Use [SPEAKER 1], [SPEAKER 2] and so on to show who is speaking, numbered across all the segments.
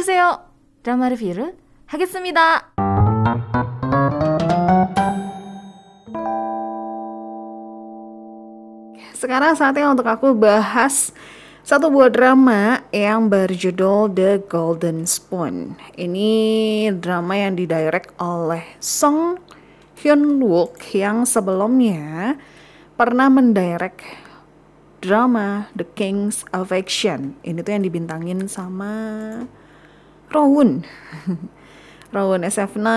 [SPEAKER 1] 어서오세요. 드라마 리뷰를 하겠습니다.
[SPEAKER 2] Sekarang saatnya untuk aku bahas satu buah drama yang berjudul The Golden Spoon. Ini drama yang didirect oleh Song Hyun Wook yang sebelumnya pernah mendirect drama The Kings of Action. Ini tuh yang dibintangin sama Rowoon. Rowoon SF9,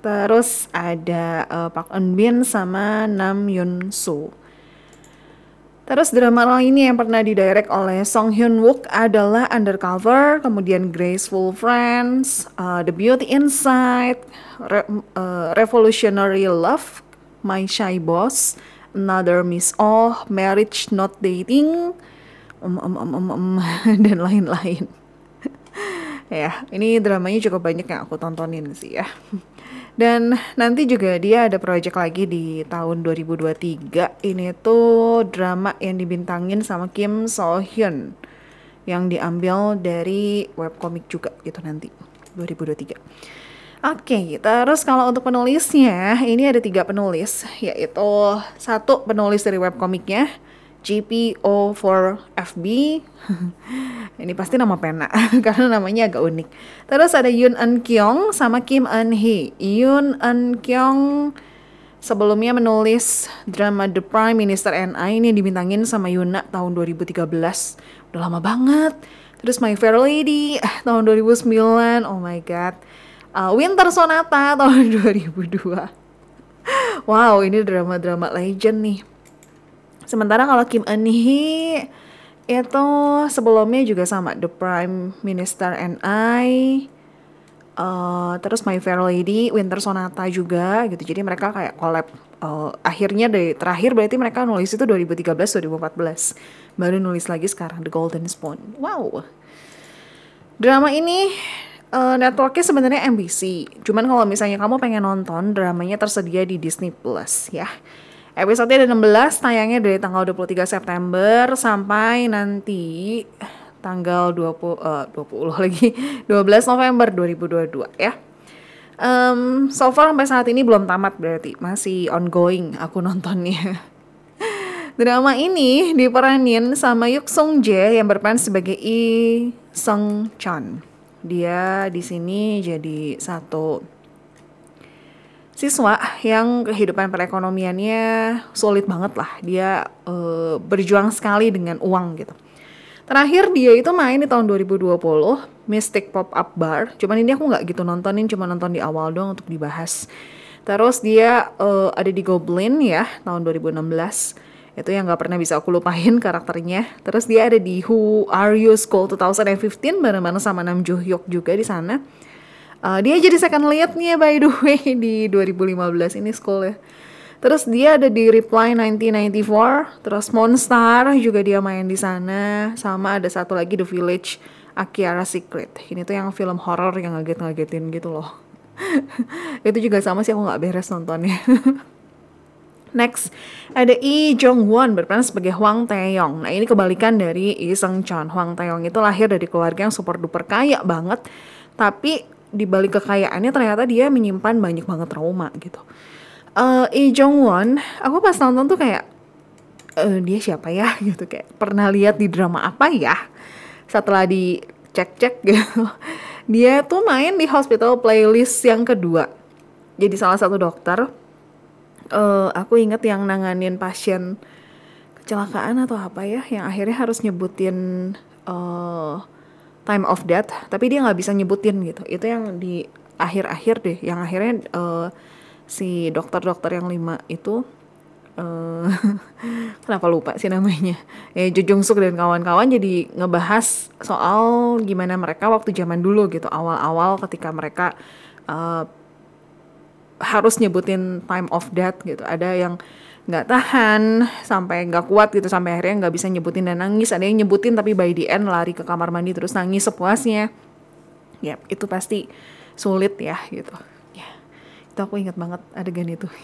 [SPEAKER 2] terus ada uh, Park Eun Bin sama Nam Yoon Soo. Terus drama lainnya yang pernah didirect oleh Song Hyun Wook adalah Undercover, kemudian Graceful Friends, uh, The Beauty Inside, Re uh, Revolutionary Love, My Shy Boss, Another Miss Oh, Marriage Not Dating, um, um, um, um, um, dan lain-lain. Ya, ini dramanya cukup banyak yang aku tontonin sih ya. Dan nanti juga dia ada project lagi di tahun 2023. Ini tuh drama yang dibintangin sama Kim So Hyun yang diambil dari webcomic juga gitu nanti 2023. Oke, okay, terus kalau untuk penulisnya, ini ada tiga penulis, yaitu satu penulis dari webcomicnya, GPO4FB. Ini pasti nama pena karena namanya agak unik. Terus ada Yoon Eun Kyung sama Kim Eun Hee. Yoon Eun Kyung sebelumnya menulis drama The Prime Minister and I ini dibintangin sama Yuna tahun 2013. Udah lama banget. Terus My Fair Lady tahun 2009. Oh my god. Uh, Winter Sonata tahun 2002. Wow, ini drama-drama legend nih. Sementara kalau Kim Eun Hee itu sebelumnya juga sama The Prime Minister and I uh, terus My Fair Lady Winter Sonata juga gitu. Jadi mereka kayak collab uh, akhirnya dari terakhir berarti mereka nulis itu 2013 2014 baru nulis lagi sekarang The Golden Spoon. Wow. Drama ini uh, networknya sebenarnya NBC cuman kalau misalnya kamu pengen nonton dramanya tersedia di Disney Plus ya Episode ada 16 tayangnya dari tanggal 23 September sampai nanti tanggal 20 uh, 20 lagi 12 November 2022 ya. Um, so far sampai saat ini belum tamat berarti masih ongoing aku nontonnya. Drama ini diperanin sama Yuk Sung Jae yang berperan sebagai Lee Sung Chan. Dia di sini jadi satu siswa yang kehidupan perekonomiannya sulit banget lah. Dia uh, berjuang sekali dengan uang gitu. Terakhir dia itu main di tahun 2020 Mystic Pop Up Bar. Cuman ini aku nggak gitu nontonin, cuma nonton di awal doang untuk dibahas. Terus dia uh, ada di Goblin ya tahun 2016 itu yang nggak pernah bisa aku lupain karakternya. Terus dia ada di Who Are You School 2015 bareng-bareng sama Nam Jo Hyuk juga di sana. Uh, dia jadi second leadnya by the way di 2015 ini school ya. Terus dia ada di Reply 1994, terus Monstar juga dia main di sana, sama ada satu lagi The Village Akiara Secret. Ini tuh yang film horror yang ngaget-ngagetin gitu loh. itu juga sama sih aku nggak beres nontonnya. Next, ada Lee Jong Won berperan sebagai Hwang Taeyong. Nah ini kebalikan dari Lee Seung Chon. Hwang Taeyong itu lahir dari keluarga yang super duper kaya banget, tapi di balik kekayaannya ternyata dia menyimpan banyak banget trauma gitu. Uh, Lee Jong Won, aku pas nonton tuh kayak uh, dia siapa ya gitu kayak pernah lihat di drama apa ya? Setelah dicek-cek gitu, dia tuh main di Hospital Playlist yang kedua. Jadi salah satu dokter. Uh, aku inget yang nanganin pasien kecelakaan atau apa ya, yang akhirnya harus nyebutin uh, time of death tapi dia nggak bisa nyebutin gitu. Itu yang di akhir-akhir deh yang akhirnya uh, si dokter-dokter yang lima itu uh, kenapa lupa sih namanya? Ya Jujung Suk dan kawan-kawan jadi ngebahas soal gimana mereka waktu zaman dulu gitu. Awal-awal ketika mereka uh, harus nyebutin time of death gitu. Ada yang nggak tahan sampai nggak kuat gitu sampai akhirnya nggak bisa nyebutin dan nangis. Ada yang nyebutin tapi by the end lari ke kamar mandi terus nangis sepuasnya. Ya itu pasti sulit ya gitu. Ya itu aku ingat banget adegan itu.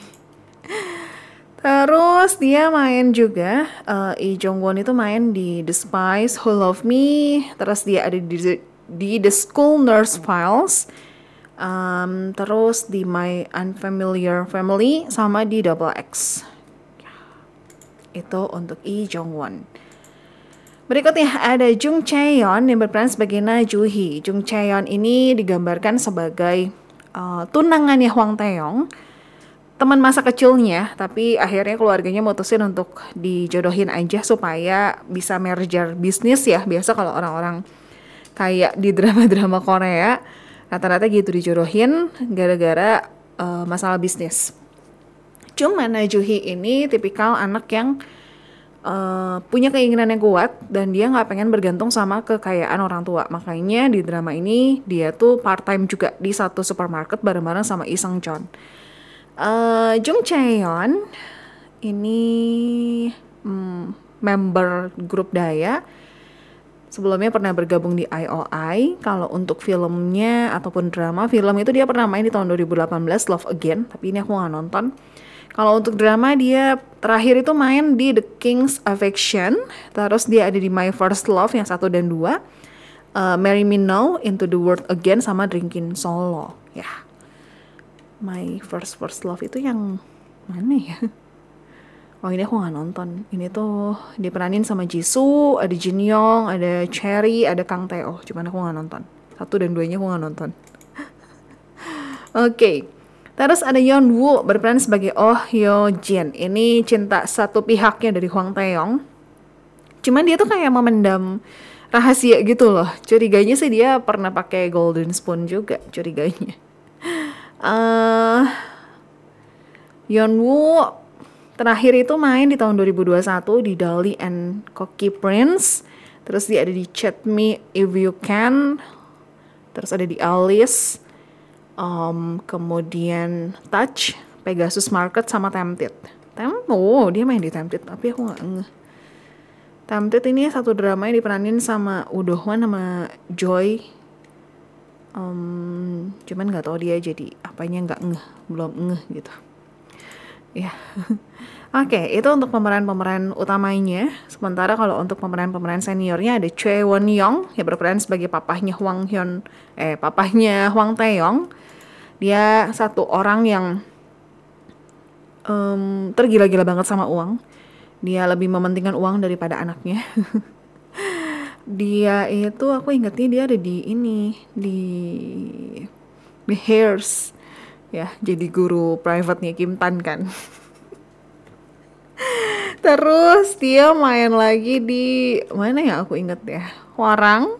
[SPEAKER 2] Terus dia main juga uh, Lee Jong Won itu main di The Spies Who Love Me. Terus dia ada di di The School Nurse Files, um, terus di My Unfamiliar Family, sama di Double X. Itu untuk Lee Jong Won. Berikutnya ada Jung Chaeyeon yang berperan sebagai Na Juhi. Jung Chaeyeon ini digambarkan sebagai uh, tunangannya Hwang Taeyong, teman masa kecilnya, tapi akhirnya keluarganya mutusin untuk dijodohin aja supaya bisa merger bisnis ya. Biasa kalau orang-orang kayak di drama-drama Korea, rata-rata gitu dijodohin gara-gara uh, masalah bisnis. Cuman Na Juhi ini tipikal anak yang uh, punya keinginan yang kuat dan dia nggak pengen bergantung sama kekayaan orang tua. Makanya di drama ini dia tuh part time juga di satu supermarket bareng-bareng sama Isang Chon. Uh, Jung Chaeyeon ini hmm, member grup Daya. Sebelumnya pernah bergabung di IOI. Kalau untuk filmnya ataupun drama, film itu dia pernah main di tahun 2018 Love Again, tapi ini aku nggak nonton. Kalau untuk drama dia terakhir itu main di The King's Affection, terus dia ada di My First Love yang satu dan dua, uh, Marry Me Now, Into the World Again, sama Drinking Solo. Ya, My First First Love itu yang mana ya? Oh ini aku nggak nonton. Ini tuh diperanin sama Jisoo, ada Jin Young, ada Cherry, ada Kang Tae-oh. Cuman aku nggak nonton. Satu dan duanya aku nggak nonton. Oke. okay. Terus ada Yeon Woo berperan sebagai Oh Hyo Jin. Ini cinta satu pihaknya dari Hwang Taeyong. Cuman dia tuh kayak memendam rahasia gitu loh. Curiganya sih dia pernah pakai golden spoon juga curiganya. Uh, Yeon Woo terakhir itu main di tahun 2021 di Dali and Cocky Prince. Terus dia ada di Chat Me If You Can. Terus ada di Alice um, kemudian Touch, Pegasus Market sama Tempted. Tem oh dia main di Tempted tapi aku nggak ngeh. Tempted ini satu drama yang diperanin sama Udohwan sama Joy. Um, cuman nggak tahu dia jadi apanya nggak ngeh, belum ngeh gitu. Ya. Yeah. Oke, okay, itu untuk pemeran-pemeran utamanya. Sementara kalau untuk pemeran-pemeran seniornya ada Choi Won Young yang berperan sebagai papahnya Hwang Hyun, eh papahnya Hwang Taeyong dia satu orang yang um, tergila-gila banget sama uang. Dia lebih mementingkan uang daripada anaknya. Dia itu aku ingetnya dia ada di ini di The Hairs ya jadi guru private-nya Kim Tan kan. Terus dia main lagi di mana ya aku inget ya? Warang.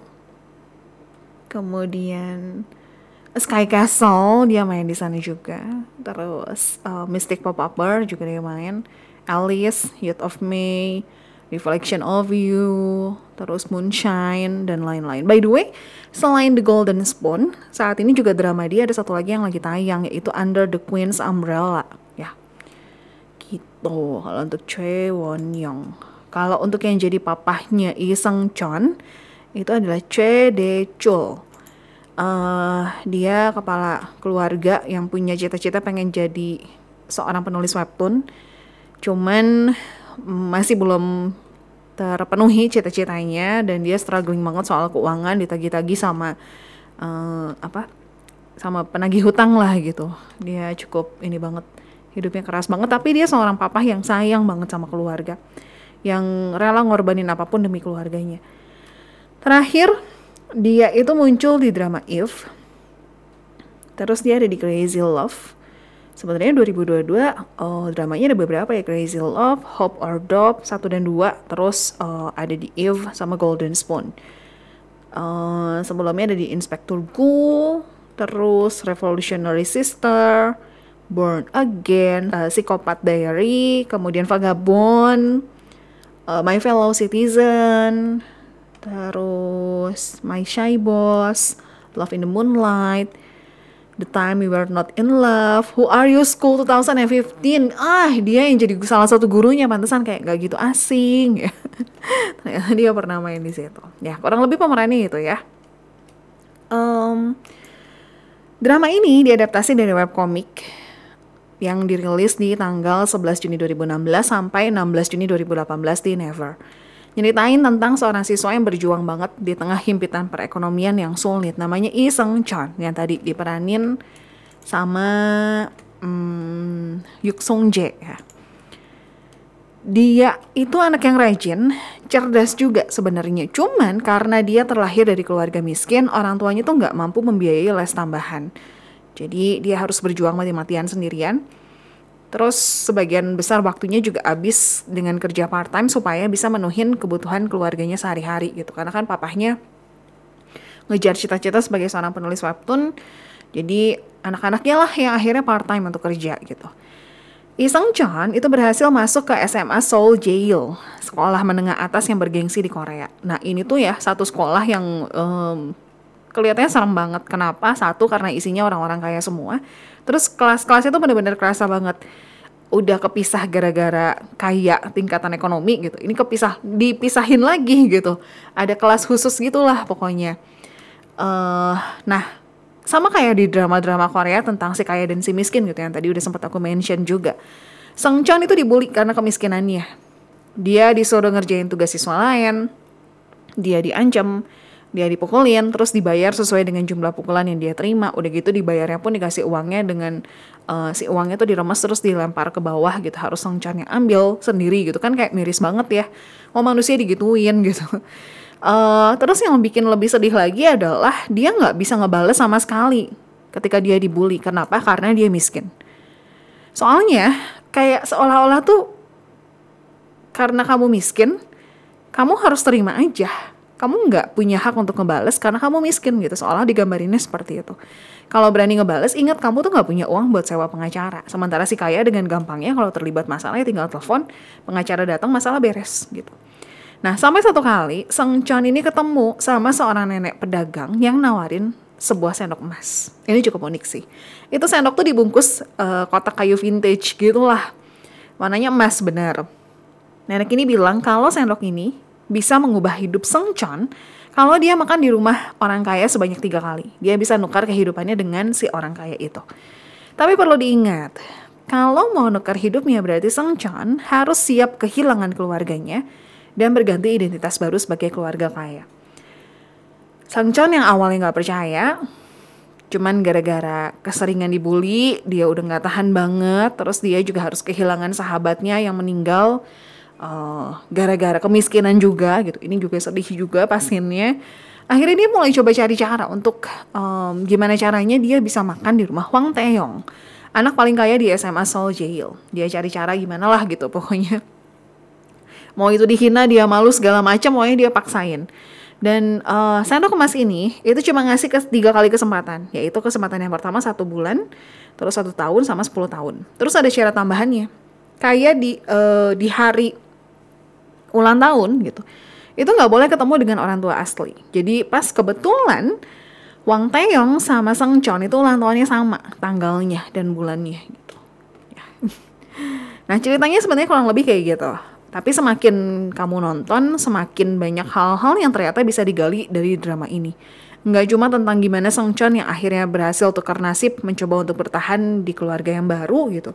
[SPEAKER 2] Kemudian Sky Castle dia main di sana juga. Terus uh, Mystic Pop Up Bar juga dia main. Alice, Youth of May, Reflection of You, terus Moonshine dan lain-lain. By the way, selain The Golden Spoon, saat ini juga drama dia ada satu lagi yang lagi tayang yaitu Under the Queen's Umbrella. Ya, gitu. Kalau untuk Choi Won Young. Kalau untuk yang jadi papahnya Lee Seung Chon itu adalah Choi De Chul uh, dia kepala keluarga yang punya cita-cita pengen jadi seorang penulis webtoon. Cuman masih belum terpenuhi cita-citanya dan dia struggling banget soal keuangan ditagi-tagi sama uh, apa sama penagih hutang lah gitu. Dia cukup ini banget hidupnya keras banget. Tapi dia seorang papa yang sayang banget sama keluarga yang rela ngorbanin apa pun demi keluarganya. Terakhir dia itu muncul di drama If. Terus dia ada di Crazy Love. Sebenarnya 2022 oh, dramanya ada beberapa ya. Crazy Love, Hope or Dope 1 dan 2 terus uh, ada di Eve sama Golden Spoon. Uh, sebelumnya ada di Inspector Gu terus Revolutionary Sister Born Again uh, Psychopath Diary kemudian Vagabond uh, My Fellow Citizen terus My Shy Boss, Love in the Moonlight, The Time We Were Not in Love, Who Are You School 2015. Ah, dia yang jadi salah satu gurunya, pantesan kayak gak gitu asing ya. Dia pernah main di situ. Ya, kurang lebih pemerannya itu ya. Um, drama ini diadaptasi dari webcomic yang dirilis di tanggal 11 Juni 2016 sampai 16 Juni 2018 di Never. Nyeritain tentang seorang siswa yang berjuang banget di tengah himpitan perekonomian yang sulit. Namanya Lee Seung Chon yang tadi diperanin sama hmm, Yuk Sung Jae ya. Dia itu anak yang rajin, cerdas juga sebenarnya. Cuman karena dia terlahir dari keluarga miskin, orang tuanya tuh nggak mampu membiayai les tambahan. Jadi dia harus berjuang mati-matian sendirian. Terus sebagian besar waktunya juga habis dengan kerja part time supaya bisa menuhin kebutuhan keluarganya sehari-hari gitu. Karena kan papahnya ngejar cita-cita sebagai seorang penulis webtoon. Jadi anak-anaknya lah yang akhirnya part time untuk kerja gitu. Iseng Chan itu berhasil masuk ke SMA Seoul Jail, sekolah menengah atas yang bergengsi di Korea. Nah ini tuh ya satu sekolah yang um, kelihatannya serem banget. Kenapa? Satu karena isinya orang-orang kaya semua. Terus kelas-kelasnya tuh bener-bener kerasa banget. Udah kepisah gara-gara kaya tingkatan ekonomi gitu. Ini kepisah, dipisahin lagi gitu. Ada kelas khusus gitulah pokoknya. Uh, nah sama kayak di drama-drama Korea tentang si kaya dan si miskin gitu yang tadi udah sempat aku mention juga. Song Chon itu dibully karena kemiskinannya. Dia disuruh ngerjain tugas siswa lain, dia diancam, dia dipukulin, terus dibayar sesuai dengan jumlah pukulan yang dia terima. Udah gitu dibayarnya pun dikasih uangnya dengan uh, si uangnya tuh diremes terus dilempar ke bawah gitu. Harus yang ambil sendiri gitu kan kayak miris banget ya. Mau manusia digituin gitu. Uh, terus yang bikin lebih sedih lagi adalah dia nggak bisa ngebales sama sekali ketika dia dibully. Kenapa? Karena dia miskin. Soalnya kayak seolah-olah tuh karena kamu miskin, kamu harus terima aja. Kamu nggak punya hak untuk ngebales karena kamu miskin gitu. Seolah digambarinnya seperti itu. Kalau berani ngebales, ingat kamu tuh nggak punya uang buat sewa pengacara. Sementara si kaya dengan gampangnya kalau terlibat masalahnya tinggal telepon, pengacara datang masalah beres gitu. Nah, sampai satu kali, Seng Chon ini ketemu sama seorang nenek pedagang yang nawarin sebuah sendok emas. Ini cukup unik sih. Itu sendok tuh dibungkus uh, kotak kayu vintage gitu lah. Warnanya emas bener. Nenek ini bilang kalau sendok ini bisa mengubah hidup Seng Chon kalau dia makan di rumah orang kaya sebanyak tiga kali. Dia bisa nukar kehidupannya dengan si orang kaya itu. Tapi perlu diingat, kalau mau nukar hidupnya berarti Seng Chon harus siap kehilangan keluarganya, dan berganti identitas baru sebagai keluarga kaya. Sang Chon yang awalnya nggak percaya, cuman gara-gara keseringan dibully, dia udah nggak tahan banget, terus dia juga harus kehilangan sahabatnya yang meninggal uh, gara-gara kemiskinan juga gitu. Ini juga sedih juga pasiennya. Akhirnya dia mulai coba cari cara untuk um, gimana caranya dia bisa makan di rumah Wang Taeyong, anak paling kaya di SMA Seoul Jail. Dia cari cara gimana lah gitu pokoknya mau itu dihina dia malu segala macam pokoknya dia paksain dan uh, sendok emas ini itu cuma ngasih ke tiga kali kesempatan yaitu kesempatan yang pertama satu bulan terus satu tahun sama 10 tahun terus ada syarat tambahannya kayak di uh, di hari ulang tahun gitu itu nggak boleh ketemu dengan orang tua asli jadi pas kebetulan Wang Taeyong sama Seng Chon itu ulang tahunnya sama tanggalnya dan bulannya gitu ya. nah ceritanya sebenarnya kurang lebih kayak gitu tapi semakin kamu nonton, semakin banyak hal-hal yang ternyata bisa digali dari drama ini. Nggak cuma tentang gimana Song Chon yang akhirnya berhasil tukar nasib mencoba untuk bertahan di keluarga yang baru gitu.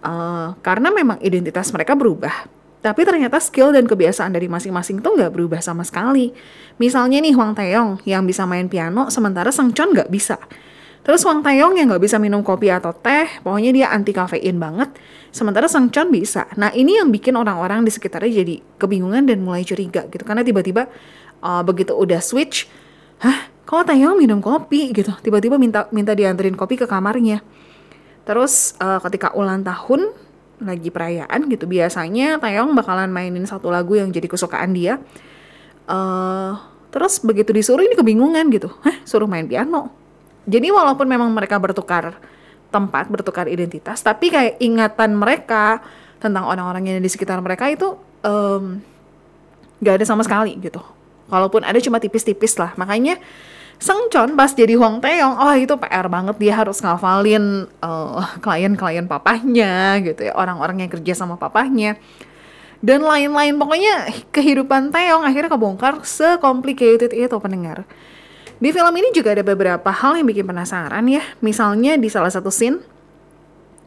[SPEAKER 2] Uh, karena memang identitas mereka berubah. Tapi ternyata skill dan kebiasaan dari masing-masing tuh nggak berubah sama sekali. Misalnya nih Huang Taeyong yang bisa main piano, sementara Song Chon nggak bisa. Terus Wang Taeyong yang nggak bisa minum kopi atau teh, pokoknya dia anti kafein banget. Sementara Sang Chon bisa. Nah ini yang bikin orang-orang di sekitarnya jadi kebingungan dan mulai curiga gitu. Karena tiba-tiba uh, begitu udah switch, hah kok Taeyong minum kopi gitu. Tiba-tiba minta minta dianterin kopi ke kamarnya. Terus uh, ketika ulang tahun lagi perayaan gitu biasanya Taeyong bakalan mainin satu lagu yang jadi kesukaan dia. Uh, terus begitu disuruh ini kebingungan gitu, hah suruh main piano jadi walaupun memang mereka bertukar tempat, bertukar identitas, tapi kayak ingatan mereka tentang orang-orang yang di sekitar mereka itu um, ada sama sekali gitu. Walaupun ada cuma tipis-tipis lah. Makanya Seng Chon pas jadi Huang Taeyong, oh itu PR banget dia harus ngafalin uh, klien-klien papahnya gitu ya, orang-orang yang kerja sama papahnya. Dan lain-lain pokoknya kehidupan Taeyong akhirnya kebongkar se-complicated itu pendengar. Di film ini juga ada beberapa hal yang bikin penasaran ya. Misalnya di salah satu scene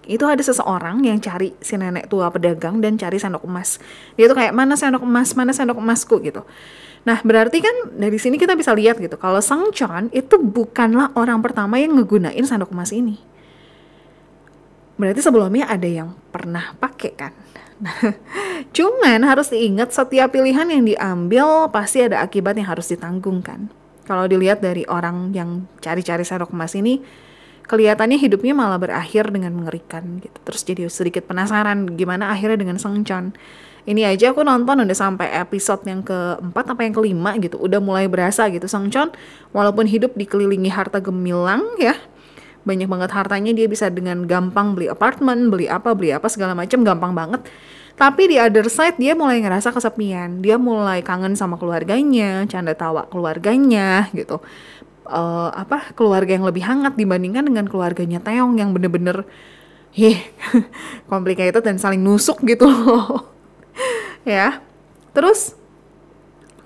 [SPEAKER 2] itu ada seseorang yang cari si nenek tua pedagang dan cari sendok emas. Dia tuh kayak mana sendok emas, mana sendok emasku gitu. Nah, berarti kan dari sini kita bisa lihat gitu, kalau Sang Chon itu bukanlah orang pertama yang ngegunain sendok emas ini. Berarti sebelumnya ada yang pernah pakai kan? Nah, cuman harus diingat setiap pilihan yang diambil pasti ada akibat yang harus ditanggung kan. Kalau dilihat dari orang yang cari-cari sendok emas ini, kelihatannya hidupnya malah berakhir dengan mengerikan gitu. Terus jadi sedikit penasaran gimana akhirnya dengan Seng Chon. Ini aja aku nonton udah sampai episode yang keempat apa yang kelima gitu. Udah mulai berasa gitu Seng Chon walaupun hidup dikelilingi harta gemilang ya. Banyak banget hartanya dia bisa dengan gampang beli apartemen, beli apa, beli apa segala macam gampang banget. Tapi di other side dia mulai ngerasa kesepian. Dia mulai kangen sama keluarganya, canda tawa keluarganya gitu uh, apa keluarga yang lebih hangat dibandingkan dengan keluarganya Teong yang bener-bener heh complicated dan saling nusuk gitu loh ya terus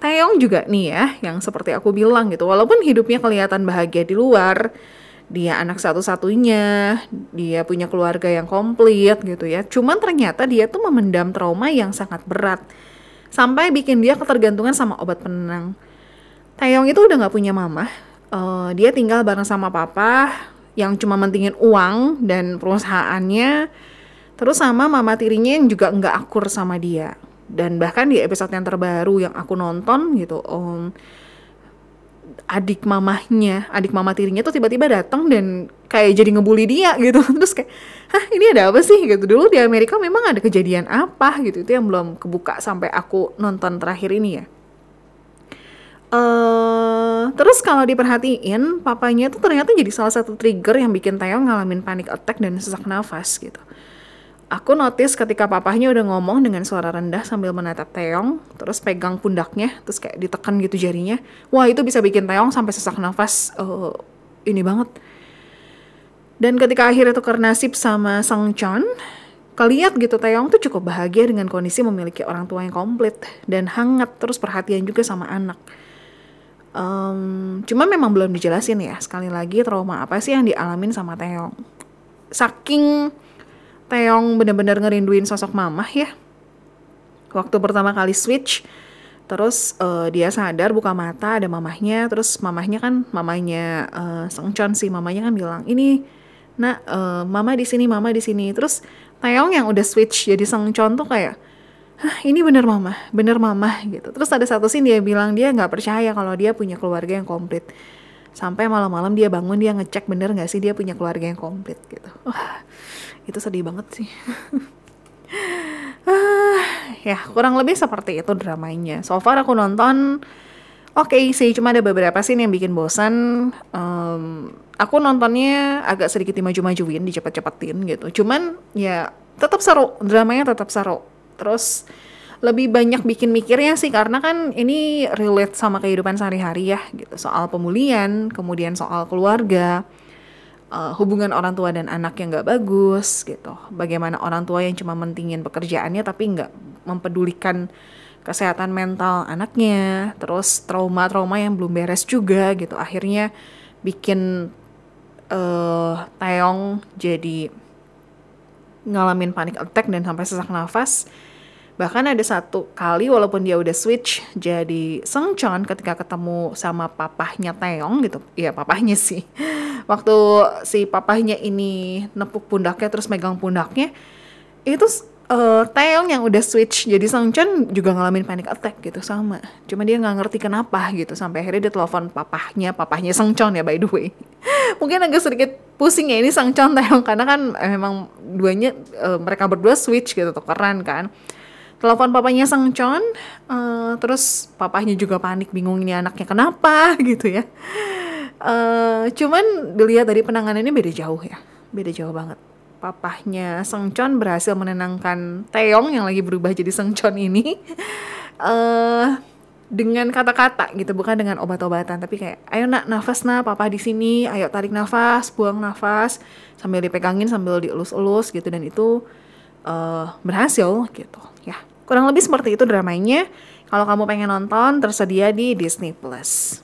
[SPEAKER 2] Teong juga nih ya yang seperti aku bilang gitu walaupun hidupnya kelihatan bahagia di luar dia anak satu-satunya, dia punya keluarga yang komplit gitu ya. Cuman ternyata dia tuh memendam trauma yang sangat berat. Sampai bikin dia ketergantungan sama obat penenang. Taeyong itu udah gak punya mama, uh, dia tinggal bareng sama papa yang cuma mentingin uang dan perusahaannya terus sama mama tirinya yang juga nggak akur sama dia. Dan bahkan di episode yang terbaru yang aku nonton gitu um, adik mamahnya adik mama tirinya tuh tiba-tiba datang dan kayak jadi ngebully dia gitu. Terus kayak hah ini ada apa sih? Gitu. Dulu di Amerika memang ada kejadian apa gitu. Itu yang belum kebuka sampai aku nonton terakhir ini ya. Uh, terus kalau diperhatiin, papanya itu ternyata jadi salah satu trigger yang bikin Taeyong ngalamin panic attack dan sesak nafas gitu. Aku notice ketika papahnya udah ngomong dengan suara rendah sambil menatap Taeyong, terus pegang pundaknya, terus kayak ditekan gitu jarinya. Wah itu bisa bikin Taeyong sampai sesak nafas. Uh, ini banget. Dan ketika akhirnya tukar nasib sama Sang Chon, keliat gitu Taeyong tuh cukup bahagia dengan kondisi memiliki orang tua yang komplit dan hangat terus perhatian juga sama anak Um, cuma memang belum dijelasin ya sekali lagi trauma apa sih yang dialamin sama Teong. Saking Teong bener-bener ngerinduin sosok mamah ya. Waktu pertama kali switch, terus uh, dia sadar buka mata ada mamahnya, terus mamahnya kan mamanya uh, Seng Chon sih mamanya kan bilang ini nak uh, mama di sini mama di sini terus Teong yang udah switch jadi Seng Chon tuh kayak Hah, ini bener mama, bener mama gitu. Terus ada satu scene dia bilang dia nggak percaya kalau dia punya keluarga yang komplit. Sampai malam-malam dia bangun dia ngecek bener nggak sih dia punya keluarga yang komplit gitu. Wah, itu sedih banget sih. ah, ya kurang lebih seperti itu dramanya. So far aku nonton oke okay sih, cuma ada beberapa scene yang bikin bosan. Um, aku nontonnya agak sedikit dimaju-majuin, dicepet-cepetin gitu. Cuman ya tetap seru, dramanya tetap seru terus lebih banyak bikin mikirnya sih karena kan ini relate sama kehidupan sehari-hari ya gitu. Soal pemulihan kemudian soal keluarga uh, hubungan orang tua dan anak yang nggak bagus gitu. Bagaimana orang tua yang cuma mentingin pekerjaannya tapi nggak mempedulikan kesehatan mental anaknya. Terus trauma-trauma yang belum beres juga gitu. Akhirnya bikin uh, Taeyong jadi ngalamin panic attack dan sampai sesak nafas Bahkan ada satu kali walaupun dia udah switch jadi Seng Chon ketika ketemu sama papahnya Taeyong gitu. Iya papahnya sih. Waktu si papahnya ini nepuk pundaknya terus megang pundaknya itu uh, Taeyong yang udah switch jadi Seng Chon juga ngalamin panic attack gitu sama. Cuma dia nggak ngerti kenapa gitu sampai akhirnya dia telepon papahnya, papahnya Seng Chon ya by the way. Mungkin agak sedikit pusing ya ini Seng Chon Taeyong karena kan eh, memang duanya uh, mereka berdua switch gitu tuh keren kan telepon papanya Sang Chon uh, terus papahnya juga panik bingung ini anaknya kenapa gitu ya uh, cuman dilihat dari penanganannya beda jauh ya beda jauh banget papahnya Sang Chon berhasil menenangkan Taeyong yang lagi berubah jadi Sang Chon ini uh, dengan kata-kata gitu bukan dengan obat-obatan tapi kayak ayo nak nafas nak papa di sini ayo tarik nafas buang nafas sambil dipegangin sambil dielus-elus gitu dan itu uh, berhasil gitu ya Kurang lebih seperti itu dramanya. Kalau kamu pengen nonton, tersedia di Disney Plus.